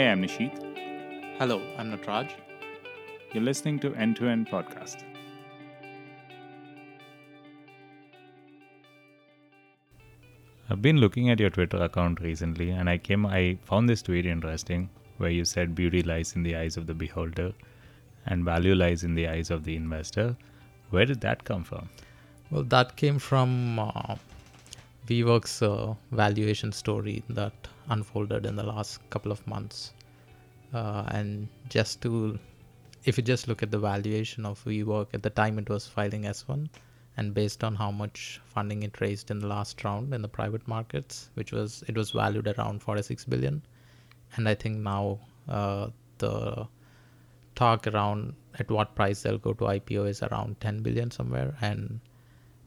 Hey, I'm Nisheeth. Hello, I'm Nataraj. You're listening to End to End Podcast. I've been looking at your Twitter account recently and I came I found this tweet interesting where you said beauty lies in the eyes of the beholder and value lies in the eyes of the investor. Where did that come from? Well, that came from uh, WeWork's uh, valuation story that unfolded in the last couple of months. Uh, and just to, if you just look at the valuation of WeWork at the time it was filing S1, and based on how much funding it raised in the last round in the private markets, which was it was valued around 46 billion, and I think now uh, the talk around at what price they'll go to IPO is around 10 billion somewhere, and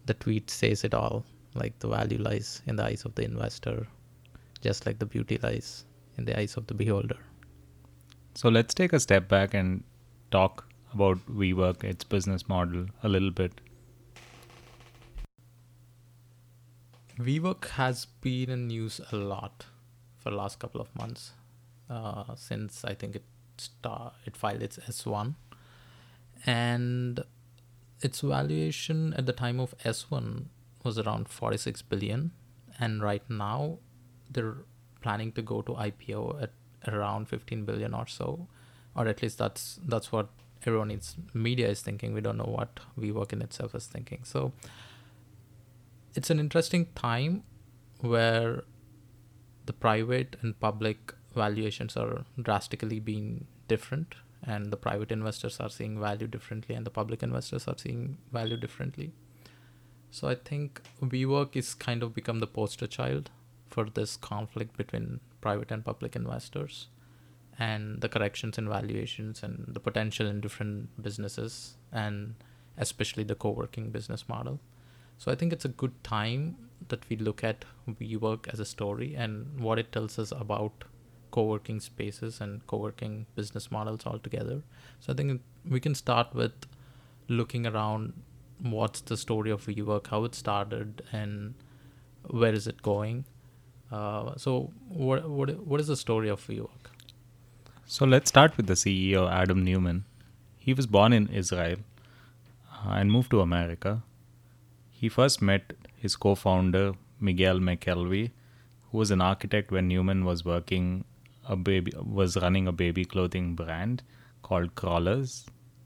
the tweet says it all. Like the value lies in the eyes of the investor, just like the beauty lies in the eyes of the beholder. So let's take a step back and talk about WeWork, its business model, a little bit. WeWork has been in news a lot for the last couple of months uh, since I think it star- it filed its S1 and its valuation at the time of S1 was around 46 billion. And right now they're planning to go to IPO at around 15 billion or so. Or at least that's that's what everyone in media is thinking. We don't know what WeWork in itself is thinking. So it's an interesting time where the private and public valuations are drastically being different. And the private investors are seeing value differently and the public investors are seeing value differently so i think WeWork is kind of become the poster child for this conflict between private and public investors and the corrections in valuations and the potential in different businesses and especially the co-working business model so I think it's a good time that we look at WeWork as a story and what it tells us about co-working spaces and co-working business models altogether. So I think we can start with looking around what's the story of WeWork, how it started, and where is it going. Uh, so what what what is the story of WeWork? So let's start with the CEO Adam Neumann. He was born in Israel uh, and moved to America he first met his co founder, Miguel McKelvey, who was an architect when Neumann was working a baby was running a baby clothing brand called Krawlers,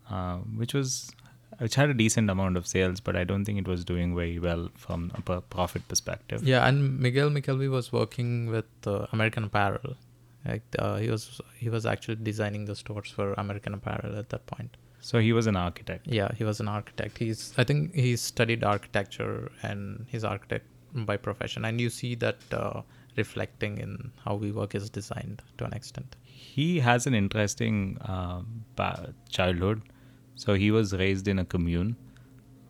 uh, which was which had a decent amount of sales, but I don't think it was doing very well from a profit perspective. Yeah, and Miguel McKelvey was working with uh, American Apparel. Like uh, he was he was actually designing the stores for American Apparel at that point. So he was an architect. Yeah, he was an architect. He's I think he studied architecture and he's architect by profession, and you see that uh, reflecting in how WeWork is designed to an extent. He has an interesting uh, childhood. So he was raised in a commune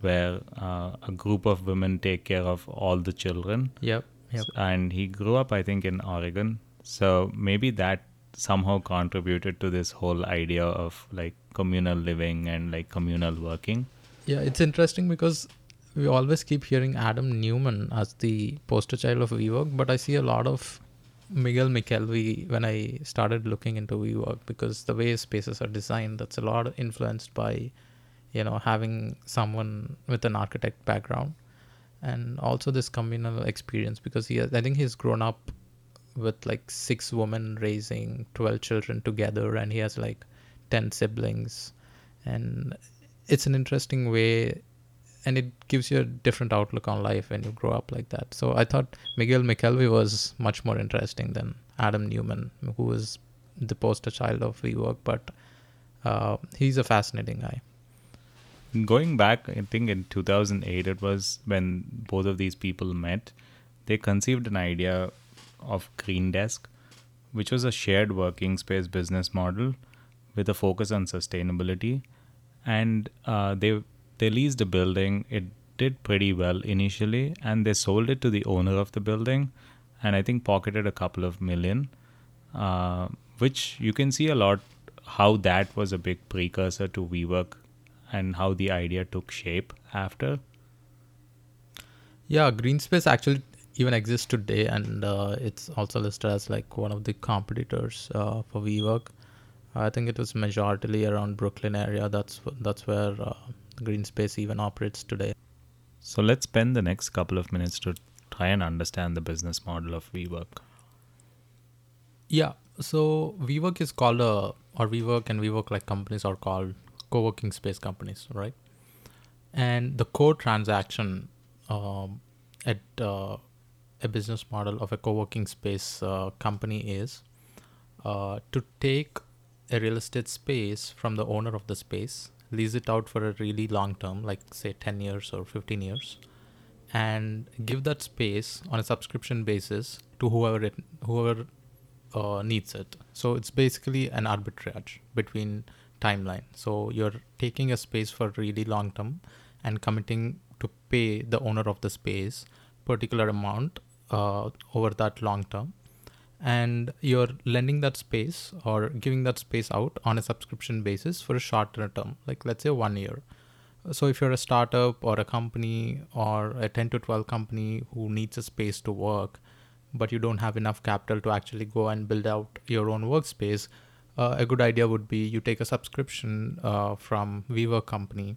where uh, a group of women take care of all the children. Yep. Yep. And he grew up, I think, in Oregon. So maybe that somehow contributed to this whole idea of like communal living and like communal working. Yeah, it's interesting because we always keep hearing Adam Neumann as the poster child of WeWork, but I see a lot of Miguel McKelvey when I started looking into WeWork because the way spaces are designed, that's a lot influenced by, you know, having someone with an architect background and also this communal experience because he has, I think he's grown up with like six women raising 12 children together and he has like 10 siblings. And it's an interesting way and it gives you a different outlook on life when you grow up like that. So i thought miguel mckelvey was much more interesting than adam Neumann, who was the poster child of WeWork, but uh, he's a fascinating guy. Going back i think in 2008 it was when both of these people met. They conceived an idea of Green Desk, which was a shared working space business model with a focus on sustainability. And uh, they they leased a building. It did pretty well initially, and they sold it to the owner of the building, and I think pocketed a couple of million, uh, which you can see a lot how that was a big precursor to WeWork and how the idea took shape after. Yeah, Greenspace actually even exists today, and uh, it's also listed as like one of the competitors uh, for WeWork. I think it was majorly around Brooklyn area. That's that's where uh, GreenSpace even operates today. So let's spend the next couple of minutes to try and understand the business model of WeWork. Yeah. So WeWork is called a or WeWork and WeWork like companies are called co-working space companies, right? And the core transaction um, at uh, a business model of a co-working space uh, company is uh, to take a real estate space from the owner of the space, lease it out for a really long term, like say 10 years or 15 years, and give that space on a subscription basis to whoever it, whoever uh, needs it. So it's basically an arbitrage between timeline. So you're taking a space for really long term and committing to pay the owner of the space particular amount uh, over that long term and you're lending that space or giving that space out on a subscription basis for a shorter term like let's say one year. So if you're a startup or a company or a 10 to 12 company who needs a space to work but you don't have enough capital to actually go and build out your own workspace uh, a good idea would be you take a subscription uh, from WeWork company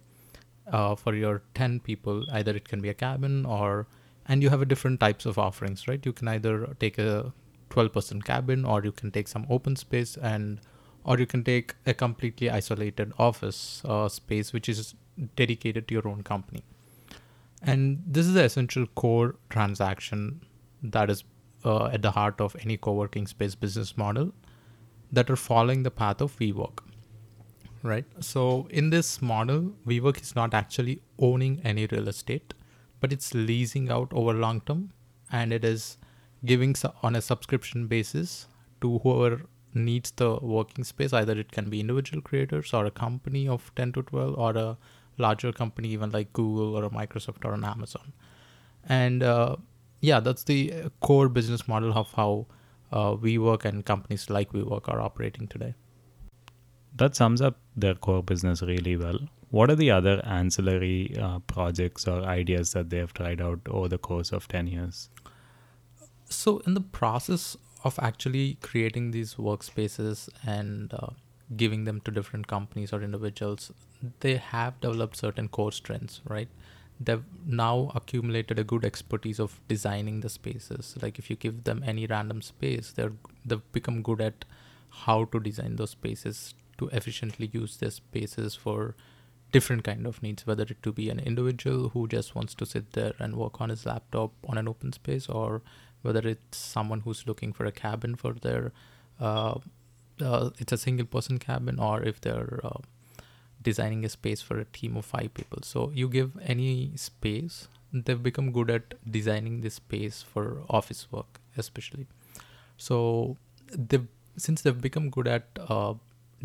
uh, for your 10 people. Either it can be a cabin or and you have a different types of offerings right? You can either take a 12 person cabin or you can take some open space and or you can take a completely isolated office uh, space which is dedicated to your own company and this is the essential core transaction that is uh, at the heart of any co-working space business model that are following the path of WeWork right? So in this model, WeWork is not actually owning any real estate, but it's leasing out over long term, and it is giving on a subscription basis to whoever needs the working space. Either it can be individual creators or a company of ten to twelve, or a larger company even like Google or a Microsoft or an Amazon. And uh, yeah, that's the core business model of how uh, WeWork and companies like WeWork are operating today that sums up their core business really well. What are the other ancillary uh, projects or ideas that they have tried out over the course of 10 years? So, in the process of actually creating these workspaces and uh, giving them to different companies or individuals, they have developed certain core strengths, right? They've now accumulated a good expertise of designing the spaces. Like if you give them any random space, they're they've become good at how to design those spaces to efficiently use their spaces for different kind of needs whether it to be an individual who just wants to sit there and work on his laptop on an open space or whether it's someone who's looking for a cabin for their uh, uh, it's a single person cabin or if they're uh, designing a space for a team of five people. So you give any space they've become good at designing this space for office work especially. So they've since they've become good at uh,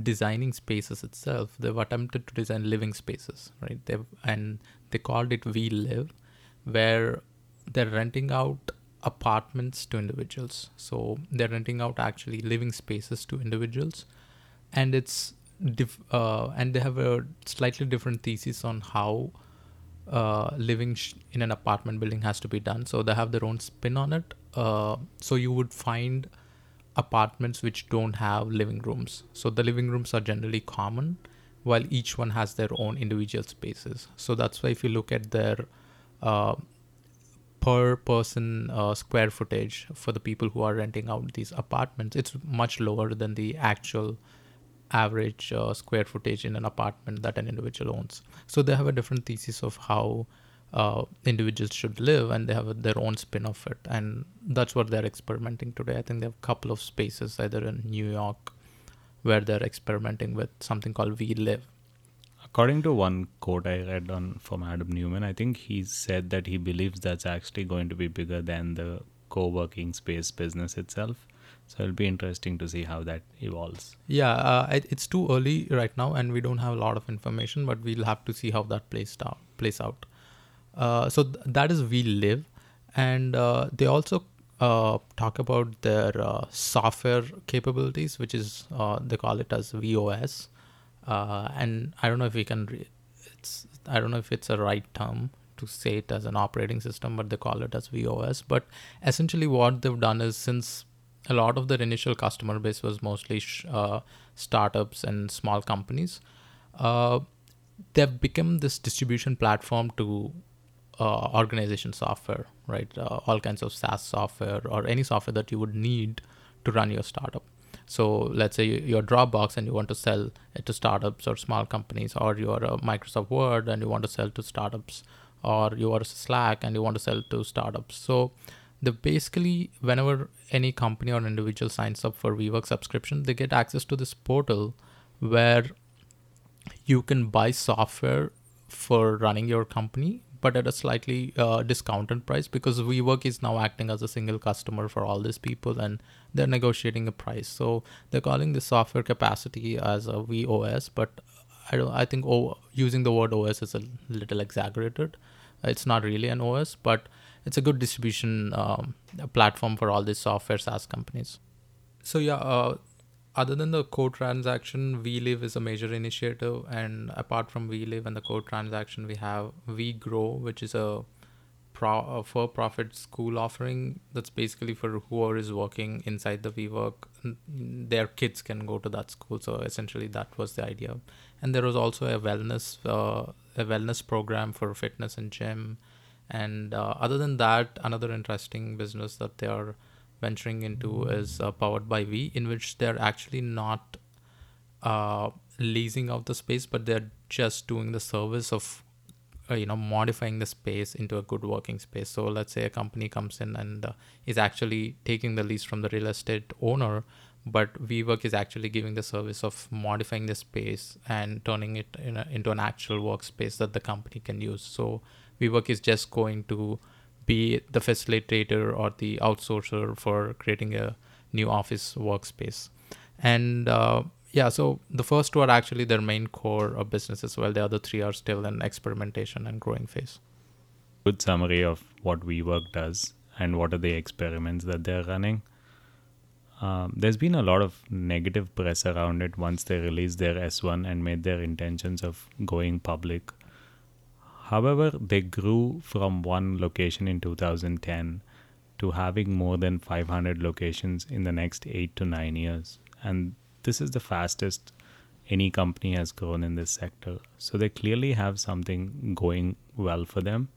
designing spaces itself they've attempted to design living spaces right? They and they called it WeLive where they're renting out apartments to individuals so they're renting out actually living spaces to individuals and it's uh, and they have a slightly different thesis on how uh, living sh- in an apartment building has to be done so they have their own spin on it uh, so you would find apartments which don't have living rooms. So the living rooms are generally common, while each one has their own individual spaces. So that's why if you look at their uh, per person uh, square footage for the people who are renting out these apartments, it's much lower than the actual average uh, square footage in an apartment that an individual owns. So they have a different thesis of how uh, individuals should live and they have their own spin of it. And that's what they're experimenting today. I think they have a couple of spaces either in new york where they're experimenting with something called WeLive according to one quote i read on from adam Neumann, i think he said that he believes that's actually going to be bigger than the co-working space business itself. So it'll be interesting to see how that evolves. Yeah uh, it, it's too early right now and we don't have a lot of information but we'll have to see how that plays out plays out. Uh, so th- that is WeLive. And uh, they also uh, talk about their uh, software capabilities which is uh, they call it as vos and i don't know if we can re- it's i don't know if it's a right term to say it as an operating system, but they call it as VOS. But essentially, what they've done is since a lot of their initial customer base was mostly sh- uh, startups and small companies, uh, they've become this distribution platform to uh, organization software, right? Uh, all kinds of SaaS software or any software that you would need to run your startup. So let's say you're Dropbox and you want to sell it to startups or small companies, or you're a Microsoft Word and you want to sell to startups, or you are Slack and you want to sell to startups. So the basically whenever any company or individual signs up for WeWork subscription, they get access to this portal where you can buy software for running your company but at a slightly uh, discounted price because WeWork is now acting as a single customer for all these people and they're negotiating a price. So they're calling the software capacity as a VOS, but I don't. I think o, using the word OS is a little exaggerated. It's not really an OS, but it's a good distribution um, platform for all these software SaaS companies. So yeah, uh, other than the code transaction, WeLive is a major initiative, and apart from WeLive and the code transaction, we have WeGrow, which is a, pro, a for-profit school offering that's basically for whoever is working inside the WeWork. Their kids can go to that school. So essentially, that was the idea. And there was also a wellness uh, a wellness program for fitness and gym. And uh, other than that, another interesting business that they are venturing into is uh, powered by We, in which they're actually not uh, leasing out the space, but they're just doing the service of uh, you know modifying the space into a good working space. So let's say a company comes in and uh, is actually taking the lease from the real estate owner, but WeWork is actually giving the service of modifying the space and turning it in a, into an actual workspace that the company can use. So WeWork is just going to be the facilitator or the outsourcer for creating a new office workspace. And uh, yeah, so the first two are actually their main core of business as well. The other three are still in experimentation and growing phase. Good summary of what WeWork does and what are the experiments that they're running. Um, there's been a lot of negative press around it once they released their S1 and made their intentions of going public However, they grew from one location in 2010 to having more than 500 locations in the next 8 to 9 years. And this is the fastest any company has grown in this sector. So they clearly have something going well for them.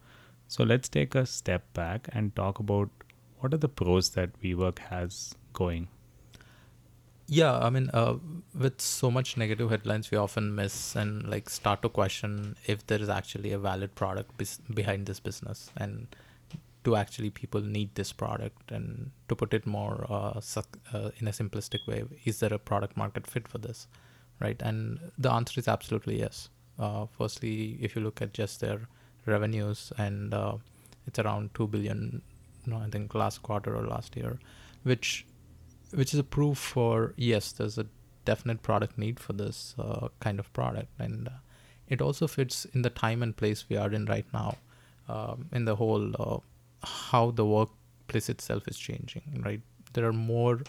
So let's take a step back and talk about what are the pros that WeWork has going yeah i mean uh, with so much negative headlines we often miss and like start to question if there is actually a valid product behind this business and do actually people need this product? And to put it more uh, uh, in a simplistic way is there a product market fit for this? Right? And the answer is absolutely yes. Uh, firstly if you look at just their revenues and uh, it's around 2 billion i think last quarter or last year which which is a proof for yes, there's a definite product need for this uh, kind of product, and uh, it also fits in the time and place we are in right now, um, in the whole uh, how the workplace itself is changing. Right, there are more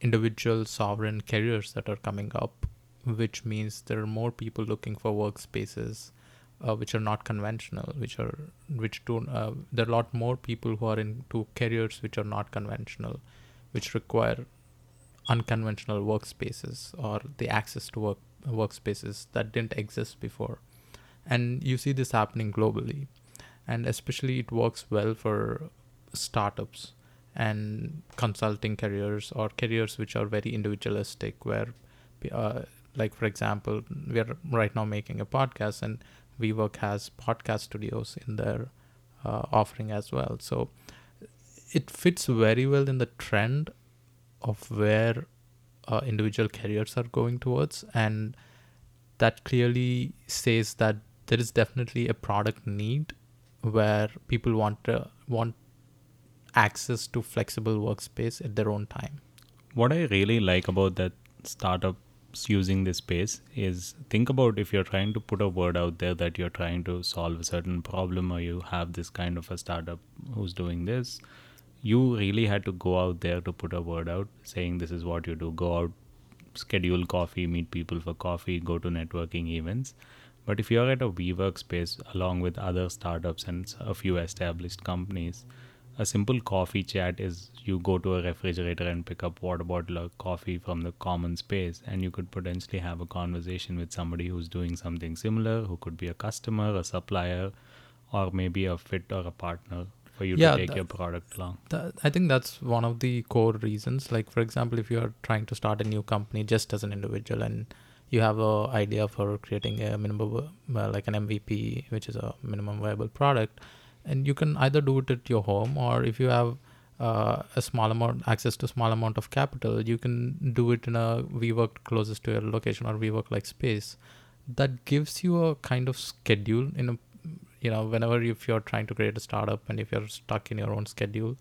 individual sovereign careers that are coming up, which means there are more people looking for workspaces. Uh, which are not conventional, which are which don't. Uh, there are a lot more people who are into careers which are not conventional, which require unconventional workspaces or the access to work workspaces that didn't exist before. And you see this happening globally. And especially it works well for startups and consulting careers or careers which are very individualistic where uh, like for example we are right now making a podcast and WeWork has podcast studios in their uh, offering as well. So it fits very well in the trend of where uh, individual careers are going towards and that clearly says that there is definitely a product need where people want uh, want access to flexible workspace at their own time. What i really like about that startups using this space is think about if you're trying to put a word out there that you're trying to solve a certain problem or you have this kind of a startup who's doing this you really had to go out there to put a word out saying this is what you do. Go out schedule coffee meet people for coffee go to networking events. But if you're at a WeWork space along with other startups and a few established companies, a simple coffee chat is you go to a refrigerator and pick up water bottle or coffee from the common space, and you could potentially have a conversation with somebody who's doing something similar, who could be a customer, a supplier, or maybe a fit or a partner for you Yeah, to take that- your product along. That, I think that's one of the core reasons. Like, for example, if you're trying to start a new company just as an individual and you have a idea for creating a minimum, uh, like an MVP, which is a minimum viable product, and you can either do it at your home or if you have uh, a small amount access to small amount of capital, you can do it in a WeWork closest to your location or WeWork like space. That gives you a kind of schedule in a you know whenever if you're trying to create a startup and if you're stuck in your own schedule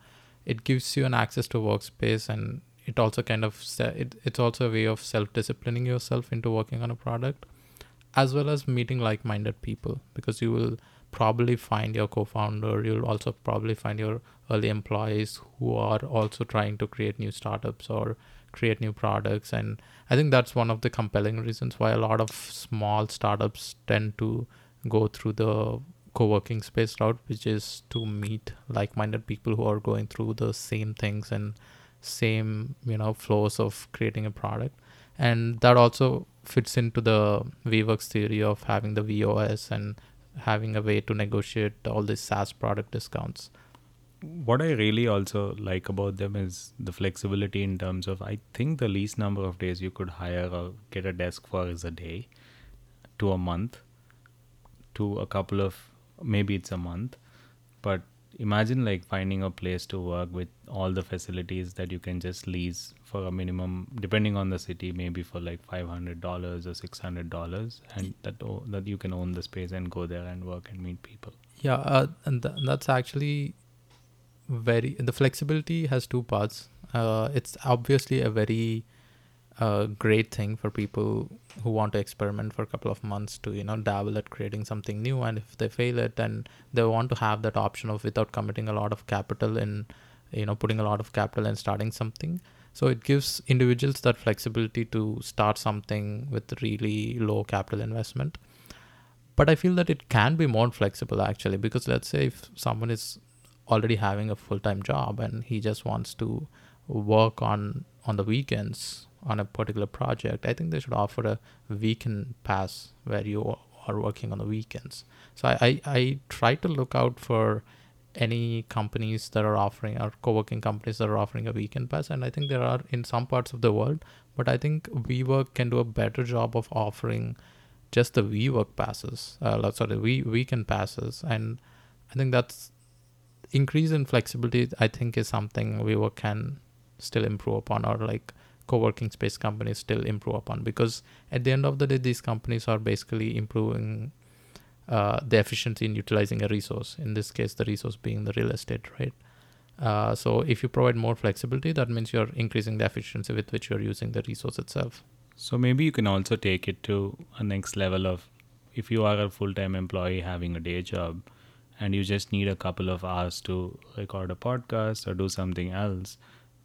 it gives you an access to workspace and it also kind of it, it's also a way of self-disciplining yourself into working on a product as well as meeting like-minded people because you will probably find your co-founder you'll also probably find your early employees who are also trying to create new startups or create new products. And i think that's one of the compelling reasons why a lot of small startups tend to go through the co-working space route which is to meet like-minded people who are going through the same things and same you know flows of creating a product and that also fits into the WeWorks theory of having the VOS and having a way to negotiate all these SaaS product discounts. what I really also like about them is the flexibility in terms of I think the least number of days you could hire or get a desk for is a day to a month to a couple of maybe it's a month but imagine like finding a place to work with all the facilities that you can just lease for a minimum depending on the city maybe for like $500 or $600 and that o- that you can own the space and go there and work and meet people Yeah, uh, and th- that's actually very the flexibility has two parts. Uh, it's obviously a very uh, great thing for people who want to experiment for a couple of months to you know dabble at creating something new, and if they fail it, then they want to have that option of without committing a lot of capital in you know putting a lot of capital and starting something. So it gives individuals that flexibility to start something with really low capital investment but i feel that it can be more flexible actually because let's say if someone is already having a full-time job and he just wants to work on on the weekends on a particular project i think they should offer a weekend pass where you are working on the weekends so i i, I try to look out for any companies that are offering or co-working companies that are offering a weekend pass and i think there are in some parts of the world but i think WeWork can do a better job of offering just the WeWork passes, uh, sorry, we weekend passes, and I think that's increase in flexibility. I think is something WeWork can still improve upon, or like co-working space companies still improve upon, because at the end of the day, these companies are basically improving uh, the efficiency in utilizing a resource. In this case, the resource being the real estate, right? Uh, so if you provide more flexibility, that means you're increasing the efficiency with which you're using the resource itself. So maybe you can also take it to a next level of if you are a full-time employee having a day job and you just need a couple of hours to record a podcast or do something else,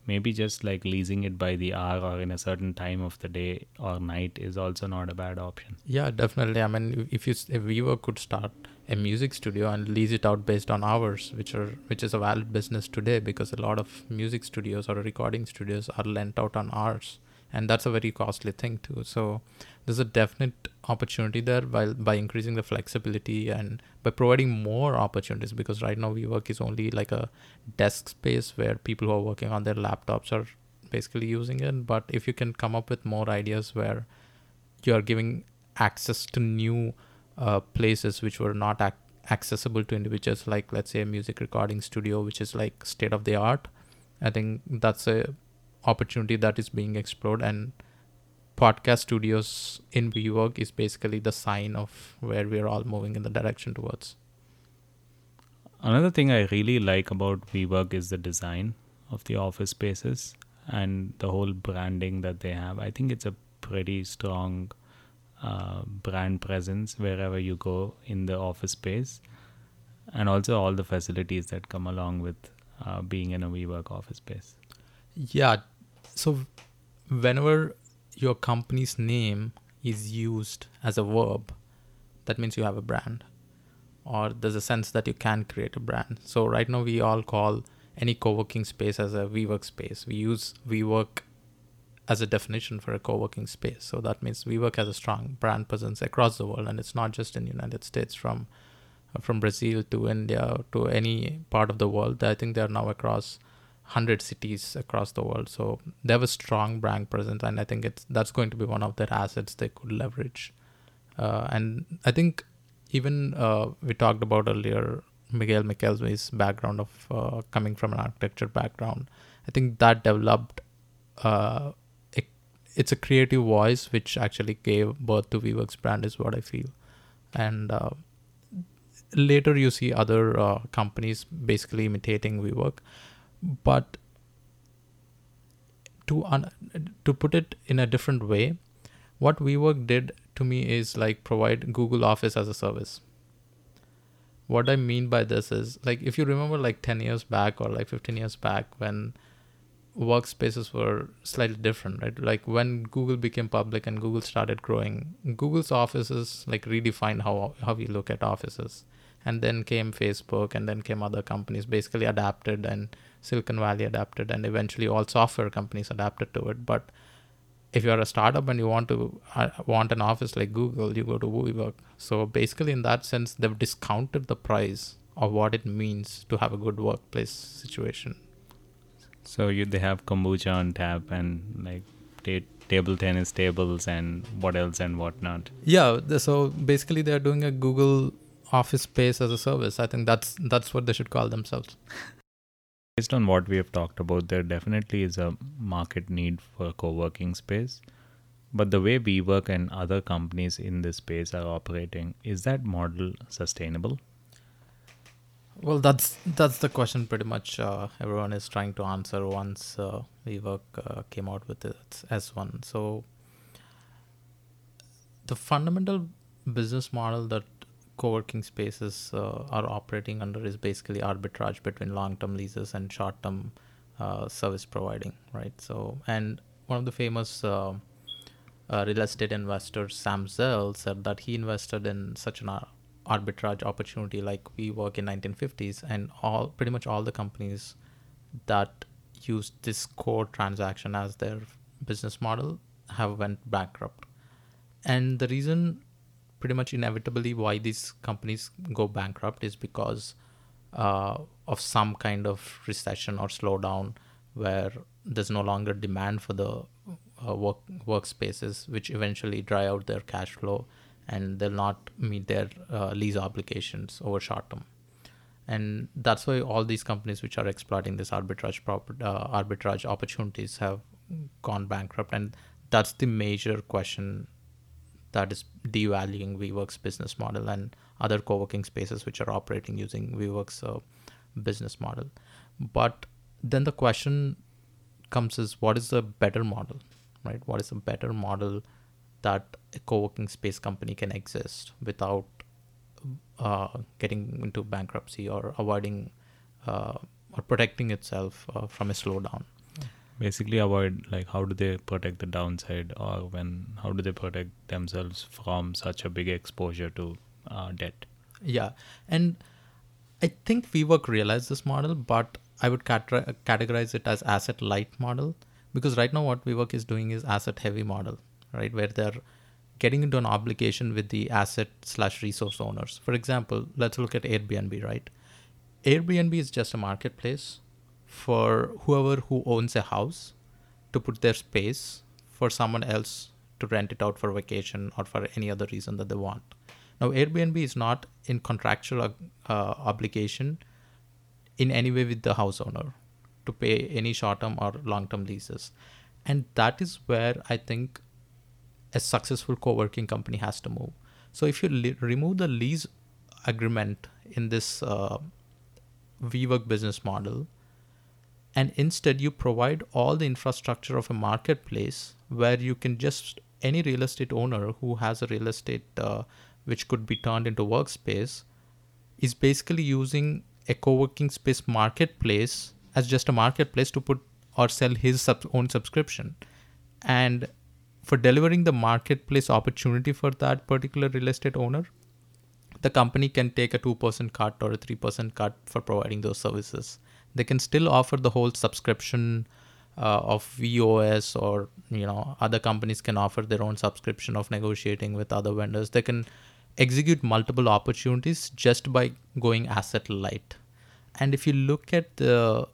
maybe just like leasing it by the hour or in a certain time of the day or night is also not a bad option. Yeah, definitely. I mean, if you if WeWork could start a music studio and lease it out based on hours, which are which is a valid business today because a lot of music studios or recording studios are lent out on hours, and that's a very costly thing too. So there's a definite opportunity there by by increasing the flexibility and by providing more opportunities because right now WeWork is only like a desk space where people who are working on their laptops are basically using it. But if you can come up with more ideas where you are giving access to new uh, places which were not ac- accessible to individuals like let's say a music recording studio which is like state of the art i think that's a opportunity that is being explored and podcast studios in WeWork is basically the sign of where we're all moving in the direction towards Another thing I really like about WeWork is the design of the office spaces and the whole branding that they have. I think it's a pretty strong uh, brand presence wherever you go in the office space, and also all the facilities that come along with uh, being in a WeWork office space. Yeah. So whenever your company's name is used as a verb, that means you have a brand or there's a sense that you can create a brand. So right now we all call any co-working space as a WeWork space. We use WeWork as a definition for a co-working space. So that means WeWork has a strong brand presence across the world, and it's not just in the United States. From from Brazil to India to any part of the world, I think they are now across hundred cities across the world. So they have a strong brand presence, and I think it's that's going to be one of their assets they could leverage. Uh, and I think even uh, we talked about earlier Miguel McKelvey's background of uh, coming from an architecture background. I think that developed. Uh, it, it's a creative voice which actually gave birth to WeWork's brand, is what I feel. And uh, later you see other uh, companies basically imitating WeWork, but to un- to put it in a different way, what WeWork did to me is like provide Google Office as a service. What I mean by this is like if you remember like 10 years back or like 15 years back when workspaces were slightly different, right? Like when Google became public and Google started growing, Google's offices like redefined how how we look at offices. And then came Facebook and then came other companies basically adapted and Silicon Valley adapted and eventually all software companies adapted to it. But if you're a startup and you want to uh, want an office like Google, you go to WeWork. So basically, in that sense, they've discounted the price of what it means to have a good workplace situation. So you they have kombucha on tap and like t- table tennis tables and what else and whatnot. Yeah. So basically, they're doing a Google Office space as a service. I think that's that's what they should call themselves. Based on what we have talked about, there definitely is a market need for co working space. But the way WeWork and other companies in this space are operating, is that model sustainable? Well, that's that's the question pretty much uh, everyone is trying to answer once uh, WeWork uh, came out with its S1. So the fundamental business model that co-working spaces uh, are operating under is basically arbitrage between long-term leases and short-term uh, service providing right? So and one of the famous uh, uh real estate investors sam zell said that he invested in such an arbitrage opportunity like WeWork in 1950s and all pretty much all the companies that used this core transaction as their business model have went bankrupt. And the reason pretty much inevitably why these companies go bankrupt is because uh, of some kind of recession or slowdown where there's no longer demand for the uh, work workspaces, which eventually dry out their cash flow and they'll not meet their uh, lease obligations over short term. And that's why all these companies which are exploiting this arbitrage uh, arbitrage opportunities have gone bankrupt, and that's the major question that is devaluing WeWork's business model and other co-working spaces which are operating using WeWork's uh, business model. But then the question comes is what is the better model, right? What is a better model that a co-working space company can exist without uh, getting into bankruptcy or avoiding uh, or protecting itself uh, from a slowdown? Basically avoid like how do they protect the downside or when how do they protect themselves from such a big exposure to uh, debt? Yeah. And i think WeWork realized this model but i would cat- categorize it as asset light model because right now what WeWork is doing is asset heavy model right? Where they're getting into an obligation with the asset slash resource owners. For example let's look at airbnb right? Airbnb is just a marketplace for whoever who owns a house to put their space for someone else to rent it out for vacation or for any other reason that they want. Now, Airbnb is not in contractual uh, obligation in any way with the house owner to pay any short term or long term leases. And that is where I think a successful co working company has to move. So, if you li- remove the lease agreement in this uh, WeWork business model, and instead you provide all the infrastructure of a marketplace where you can just any real estate owner who has a real estate uh, which could be turned into workspace is basically using a co-working space marketplace as just a marketplace to put or sell his sub- own subscription and for delivering the marketplace opportunity for that particular real estate owner the company can take a 2% cut or a 3% cut for providing those services. They can still offer the whole subscription uh, of VOS or you know other companies can offer their own subscription of negotiating with other vendors. They can execute multiple opportunities just by going asset light. And if you look at the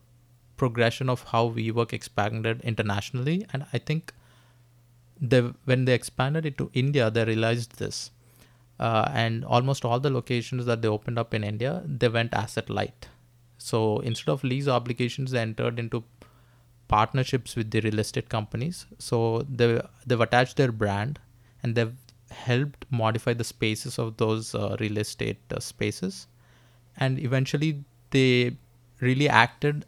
progression of how WeWork expanded internationally, and I think they when they expanded it to India, they realized this. Uh, and almost all the locations that they opened up in India, they went asset light. So instead of lease obligations, they entered into partnerships with the real estate companies. So they they've attached their brand and they've helped modify the spaces of those uh, real estate uh, spaces, and eventually they really acted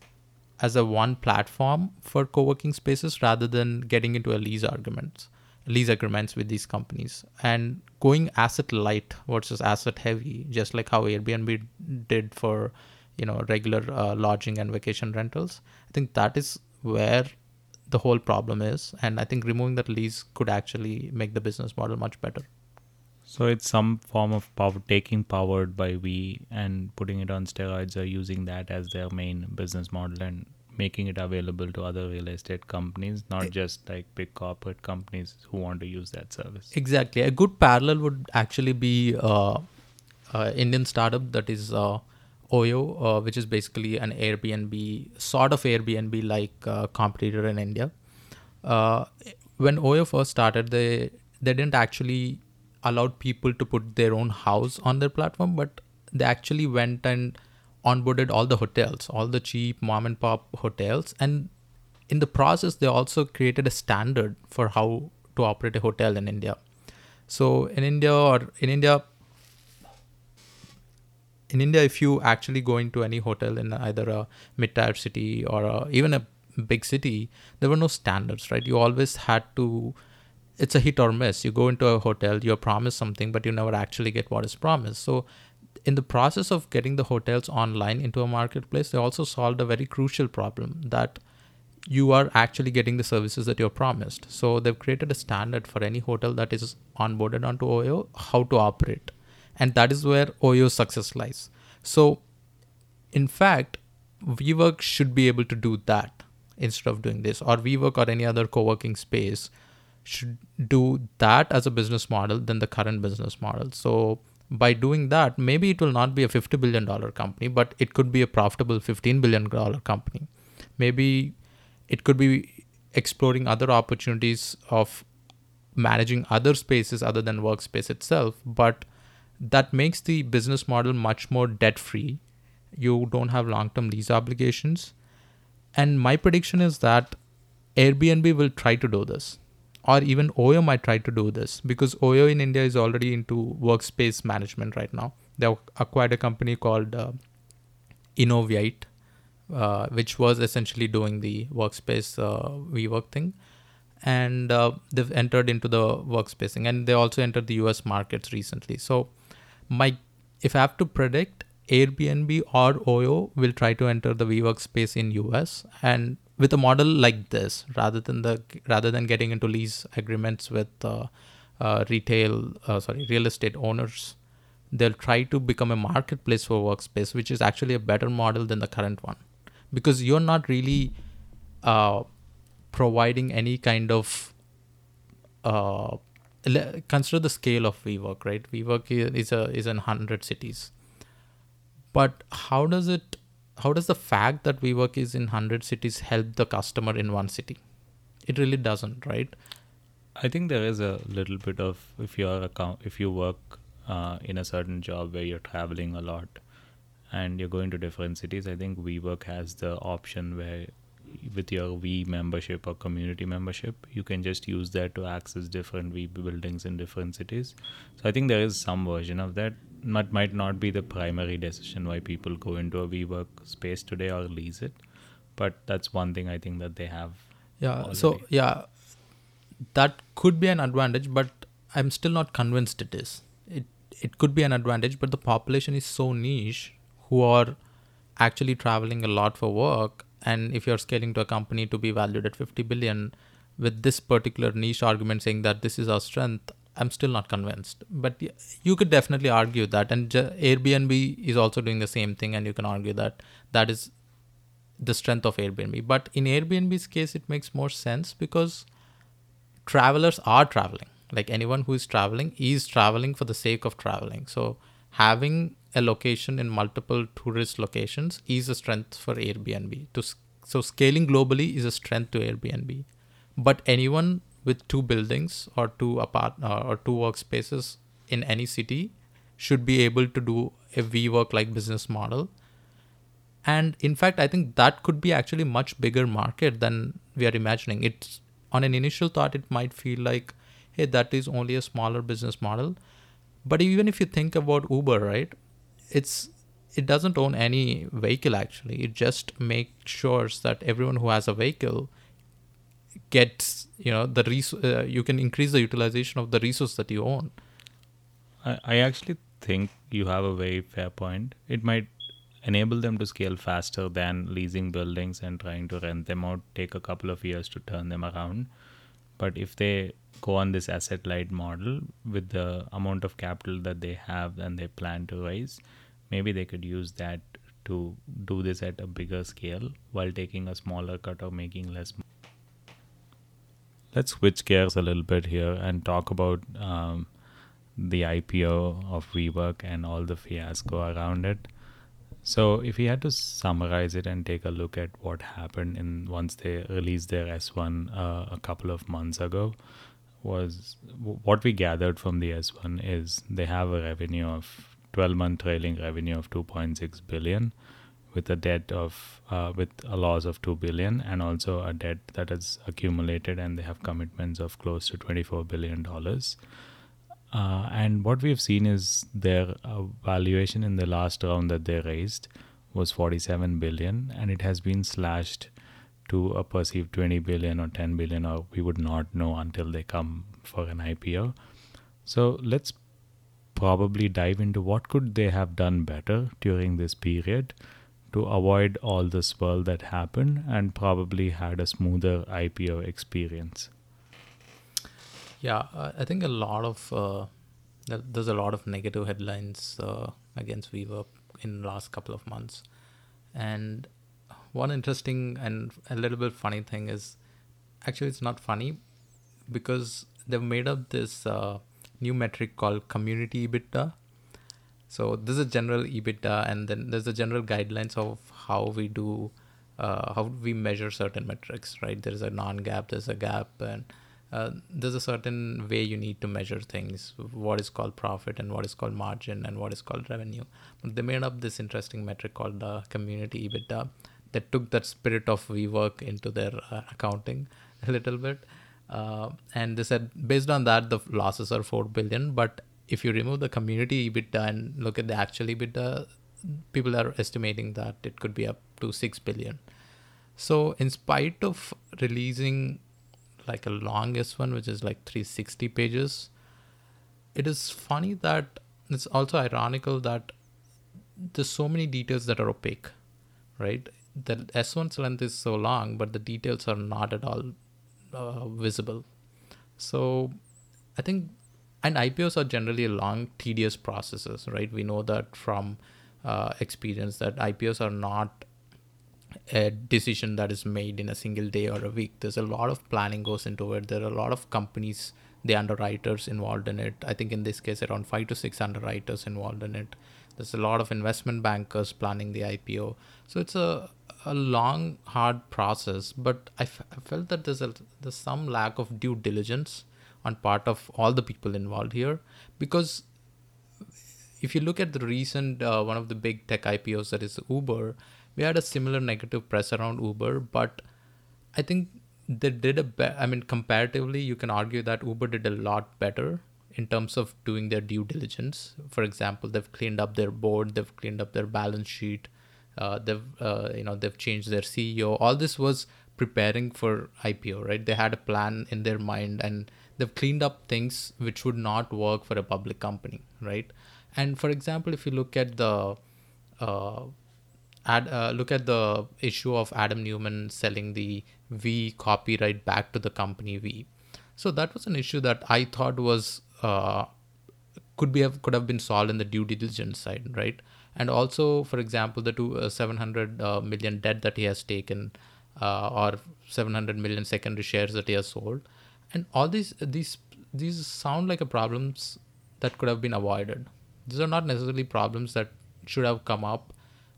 as a one platform for co-working spaces rather than getting into a lease arguments lease agreements with these companies and going asset light versus asset heavy just like how airbnb did for you know regular uh, lodging and vacation rentals i think that is where the whole problem is and i think removing that lease could actually make the business model much better So it's some form of power taking powered by we and putting it on steroids or using that as their main business model and making it available to other real estate companies, not just like big corporate companies who want to use that service. Exactly. A good parallel would actually be uh, uh, Indian startup that is uh, Oyo, uh, which is basically an Airbnb, sort of Airbnb like uh, competitor in India. Uh, when Oyo first started, they they didn't actually allow people to put their own house on their platform, but they actually went and onboarded all the hotels, all the cheap mom and pop hotels, and in the process, they also created a standard for how to operate a hotel in India. So in India or in India, in India, if you actually go into any hotel in either a mid-tier city or a, even a big city, there were no standards, right? You always had to. It's a hit or miss. You go into a hotel, you're promised something, but you never actually get what is promised. So, in the process of getting the hotels online into a marketplace, they also solved a very crucial problem that you are actually getting the services that you're promised. So they've created a standard for any hotel that is onboarded onto OYO how to operate. And that is where OYO's success lies. So in fact, WeWork should be able to do that instead of doing this, or WeWork or any other co-working space should do that as a business model than the current business model. So by doing that, maybe it will not be a $50 billion company, but it could be a profitable $15 billion company. Maybe it could be exploring other opportunities of managing other spaces other than workspace itself but that makes the business model much more debt free you don't have long term lease obligations and my prediction is that airbnb will try to do this or even oyo might try to do this because oyo in india is already into workspace management right now they acquired a company called uh, Innov8 uh, which was essentially doing the workspace uh, WeWork thing, and uh, they've entered into the workspacing, and they also entered the U.S. markets recently. So, my if I have to predict, Airbnb or Oyo will try to enter the WeWork space in US, and with a model like this, rather than the rather than getting into lease agreements with uh, uh, retail, uh, sorry, real estate owners. They'll try to become a marketplace for workspace, which is actually a better model than the current one because you're not really uh, providing any kind of uh, consider the scale of WeWork, right? WeWork is a is in hundred cities, but how does it? How does the fact that WeWork is in hundred cities help the customer in one city? It really doesn't, right? I think there is a little bit of if you're account if you work uh, in a certain job where you're traveling a lot and you're going to different cities. I think WeWork has the option where with your V membership or community membership, you can just use that to access different V buildings in different cities. So I think there is some version of that. That might not be the primary decision why people go into a WeWork space today or lease it, but that's one thing I think that they have. Yeah. So yeah, that could be an advantage, but I'm still not convinced it is. It it could be an advantage, but the population is so niche who are actually traveling a lot for work, and if you're scaling to a company to be valued at 50 billion, with this particular niche argument saying that this is our strength, I'm still not convinced. But you could definitely argue that, and Airbnb is also doing the same thing, and you can argue that that is the strength of Airbnb. But in Airbnb's case, it makes more sense because travelers are traveling. Like anyone who is traveling is traveling for the sake of traveling. So having a location in multiple tourist locations is a strength for Airbnb. To so scaling globally is a strength to Airbnb. But anyone with two buildings or two apart uh, or two workspaces in any city should be able to do a WeWork like business model. And in fact, I think that could be actually much bigger market than we are imagining. It's on an initial thought, it might feel like, hey, that is only a smaller business model. But even if you think about Uber, right, it's it doesn't own any vehicle actually. It just makes sure that everyone who has a vehicle gets you know the res- uh, you can increase the utilization of the resource that you own. I, I actually think you have a very fair point. It might enable them to scale faster than leasing buildings and trying to rent them out, take a couple of years to turn them around. But if they go on this asset light model with the amount of capital that they have and they plan to raise, maybe they could use that to do this at a bigger scale while taking a smaller cut or making less. Let's switch gears a little bit here and talk about um, the IPO of WeWork and all the fiasco around it. So, if we had to summarize it and take a look at what happened in once they released their S1 uh, a couple of months ago, was what we gathered from the S1 is they have a revenue of 12 month trailing revenue of 2.6 billion with a debt of uh, with a loss of 2 billion and also a debt that has accumulated and they have commitments of close to 24 billion dollars. Uh, and what we've seen is their uh, valuation in the last round that they raised was 47 billion and it has been slashed to a perceived 20 billion or 10 billion or we would not know until they come for an IPO so let's probably dive into what could they have done better during this period to avoid all the swirl that happened and probably had a smoother IPO experience. Yeah, I think a lot of uh, there's a lot of negative headlines uh, against WeWork in the last couple of months, and one interesting and a little bit funny thing is actually it's not funny because they've made up this uh, new metric called community EBITDA. So this is a general EBITDA, and then there's the general guidelines of how we do, uh, how we measure certain metrics, right? There's a non-GAAP, there's a GAAP, and uh, there's a certain way you need to measure things. What is called profit, and what is called margin, and what is called revenue. But they made up this interesting metric called the community EBITDA that took that spirit of WeWork into their uh, accounting a little bit. Uh, and they said based on that the losses are 4 billion but if you remove the community EBITDA and look at the actual EBITDA, people are estimating that it could be up to 6 billion. So, in spite of releasing like a longest one, which is like 360 pages, it is funny that it's also ironical that there's so many details that are opaque, right? The S1's length is so long, but the details are not at all uh, visible. So, I think and IPOs are generally a long, tedious processes, right? We know that from uh, experience that IPOs are not a decision that is made in a single day or a week. There's a lot of planning goes into it. There are a lot of companies, the underwriters involved in it. I think in this case, around five to six underwriters involved in it. There's a lot of investment bankers planning the IPO. So it's a a long, hard process. But I, f- I felt that there's a there's some lack of due diligence on part of all the people involved here because if you look at the recent uh, one of the big tech IPOs that is Uber, we had a similar negative press around Uber, but I think they did a be- I mean comparatively you can argue that Uber did a lot better in terms of doing their due diligence. For example, they've cleaned up their board, they've cleaned up their balance sheet, uh, they've uh, you know they've changed their CEO. All this was preparing for IPO, right? They had a plan in their mind and they've cleaned up things which would not work for a public company, right? And for example, if you look at the uh, ad, uh, look at the issue of Adam Neumann selling the We copyright back to the company We. So that was an issue that I thought was uh, could be have, could have been solved in the due diligence side, right? And also, for example, the two uh, 700 uh, million debt that he has taken, uh, or 700 million secondary shares that he has sold, and all these these these sound like a problems that could have been avoided. These are not necessarily problems that should have come up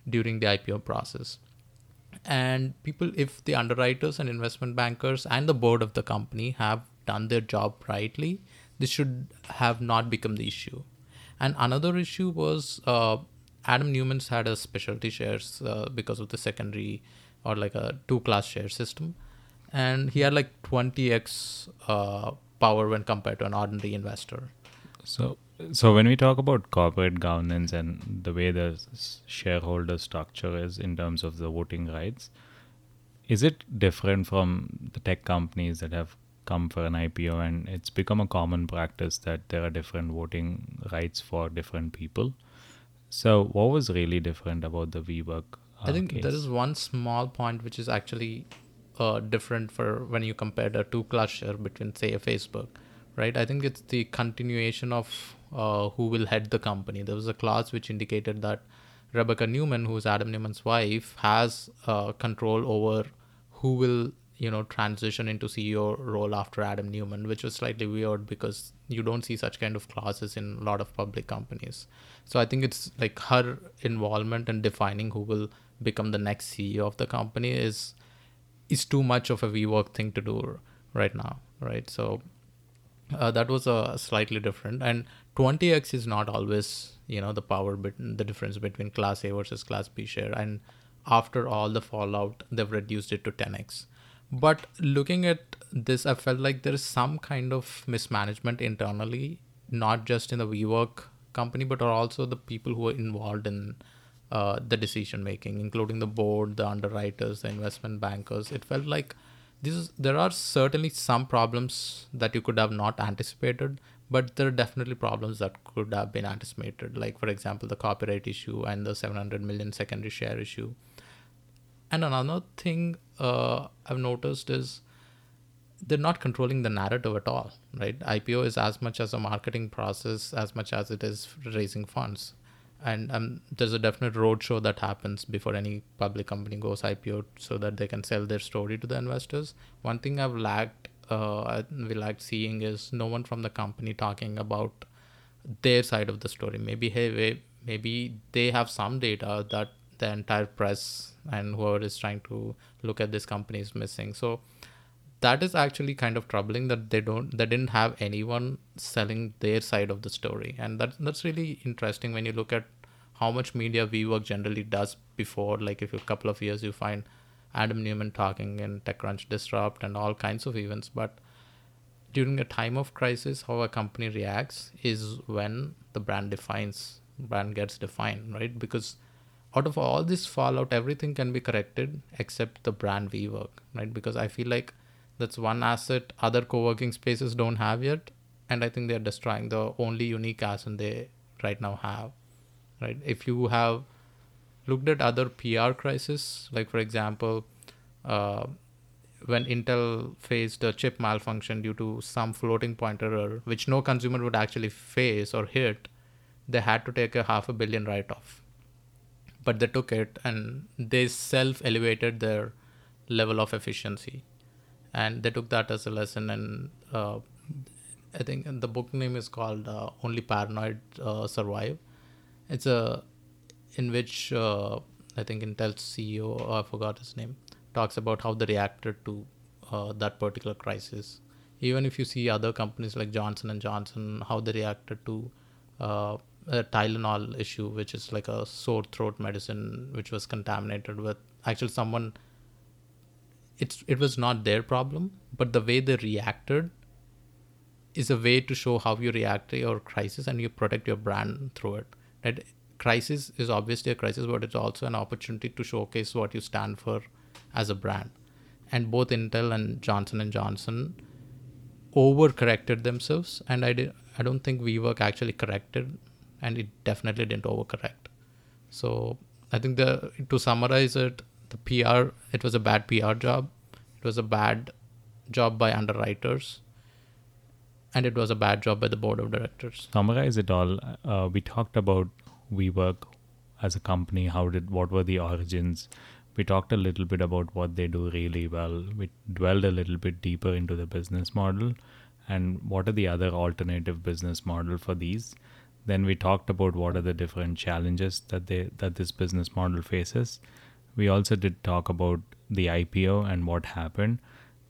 during the IPO process. And people, if the underwriters and investment bankers and the board of the company have done their job rightly, this should have not become the issue. And another issue was uh, Adam Neumann's had a specialty shares uh, because of the secondary or like a two class share system. And he had like 20x uh, power when compared to an ordinary investor. So, so when we talk about corporate governance and the way the shareholder structure is in terms of the voting rights, is it different from the tech companies that have come for an IPO and it's become a common practice that there are different voting rights for different people? So, what was really different about the WeWork? Uh, I think case? there is one small point which is actually uh, different for when you compare the two share between, say, a Facebook, right? I think it's the continuation of uh, who will head the company. There was a clause which indicated that Rebecca Neumann, who's Adam Neumann's wife, has uh, control over who will you know transition into CEO role after Adam Neumann, which was slightly weird because you don't see such kind of clauses in a lot of public companies. So I think it's like her involvement in defining who will become the next CEO of the company is is too much of a WeWork thing to do right now, right? So uh, that was a slightly different and 20x is not always you know the power bit the difference between class a versus class b share and after all the fallout they've reduced it to 10x but looking at this i felt like there is some kind of mismanagement internally not just in the WeWork company but also the people who are involved in uh, the decision making including the board the underwriters the investment bankers. It felt like this is, there are certainly some problems that you could have not anticipated but there are definitely problems that could have been anticipated. Like for example the copyright issue and the 700 million secondary share issue. And another thing uh, i've noticed is they're not controlling the narrative at all right ipo is as much as a marketing process as much as it is raising funds and um, there's a definite roadshow that happens before any public company goes IPO so that they can sell their story to the investors. One thing I've lacked, uh, we lacked seeing is no one from the company talking about their side of the story. Maybe hey, maybe they have some data that the entire press and whoever is trying to look at this company is missing. So that is actually kind of troubling that they don't they didn't have anyone selling their side of the story. And that that's really interesting when you look at how much media WeWork generally does before like if a couple of years you find Adam Neumann talking in TechCrunch Disrupt and all kinds of events. But during a time of crisis how a company reacts is when the brand defines brand gets defined right? Because out of all this fallout everything can be corrected except the brand WeWork right? Because I feel like that's one asset other co-working spaces don't have yet. And i think they're destroying the only unique asset they right now have right? If you have looked at other pr crises like for example uh, when intel faced a chip malfunction due to some floating point error which no consumer would actually face or hit they had to take a half a billion write-off. But they took it and they self elevated their level of efficiency and they took that as a lesson and uh, i think the book name is called uh, only paranoid uh, survive. It's a in which uh, i think intel's ceo i forgot his name talks about how they reacted to uh, that particular crisis. Even if you see other companies like johnson and johnson how they reacted to uh, a tylenol issue which is like a sore throat medicine which was contaminated with actually someone it's it was not their problem but the way they reacted is a way to show how you react to your crisis and you protect your brand through it. Right crisis is obviously a crisis but it's also an opportunity to showcase what you stand for as a brand. And both intel and johnson and johnson overcorrected themselves and i did i don't think WeWork actually corrected and it definitely didn't overcorrect. So i think the to summarize it the PR, it was a bad PR job. It was a bad job by underwriters. and it was a bad job by the board of directors. Summarize it all. Uh, we talked about WeWork as a company. How did what were the origins? We talked a little bit about what they do really well. We dwelled a little bit deeper into the business model and what are the other alternative business model for these. Then we talked about what are the different challenges that they that this business model faces. We also did talk about the IPO and what happened.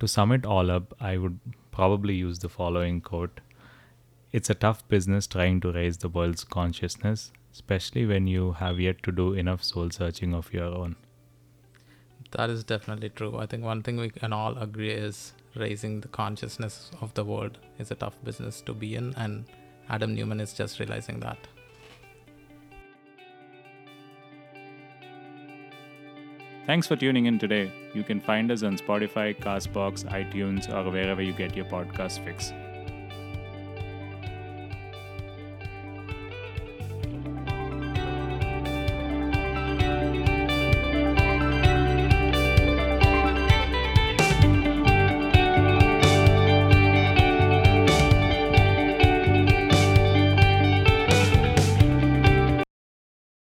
To sum it all up, I would probably use the following quote It's a tough business trying to raise the world's consciousness, especially when you have yet to do enough soul searching of your own. That is definitely true. I think one thing we can all agree is raising the consciousness of the world is a tough business to be in, and Adam Neumann is just realizing that. Thanks for tuning in today. You can find us on Spotify, Castbox, iTunes, or wherever you get your podcast fix.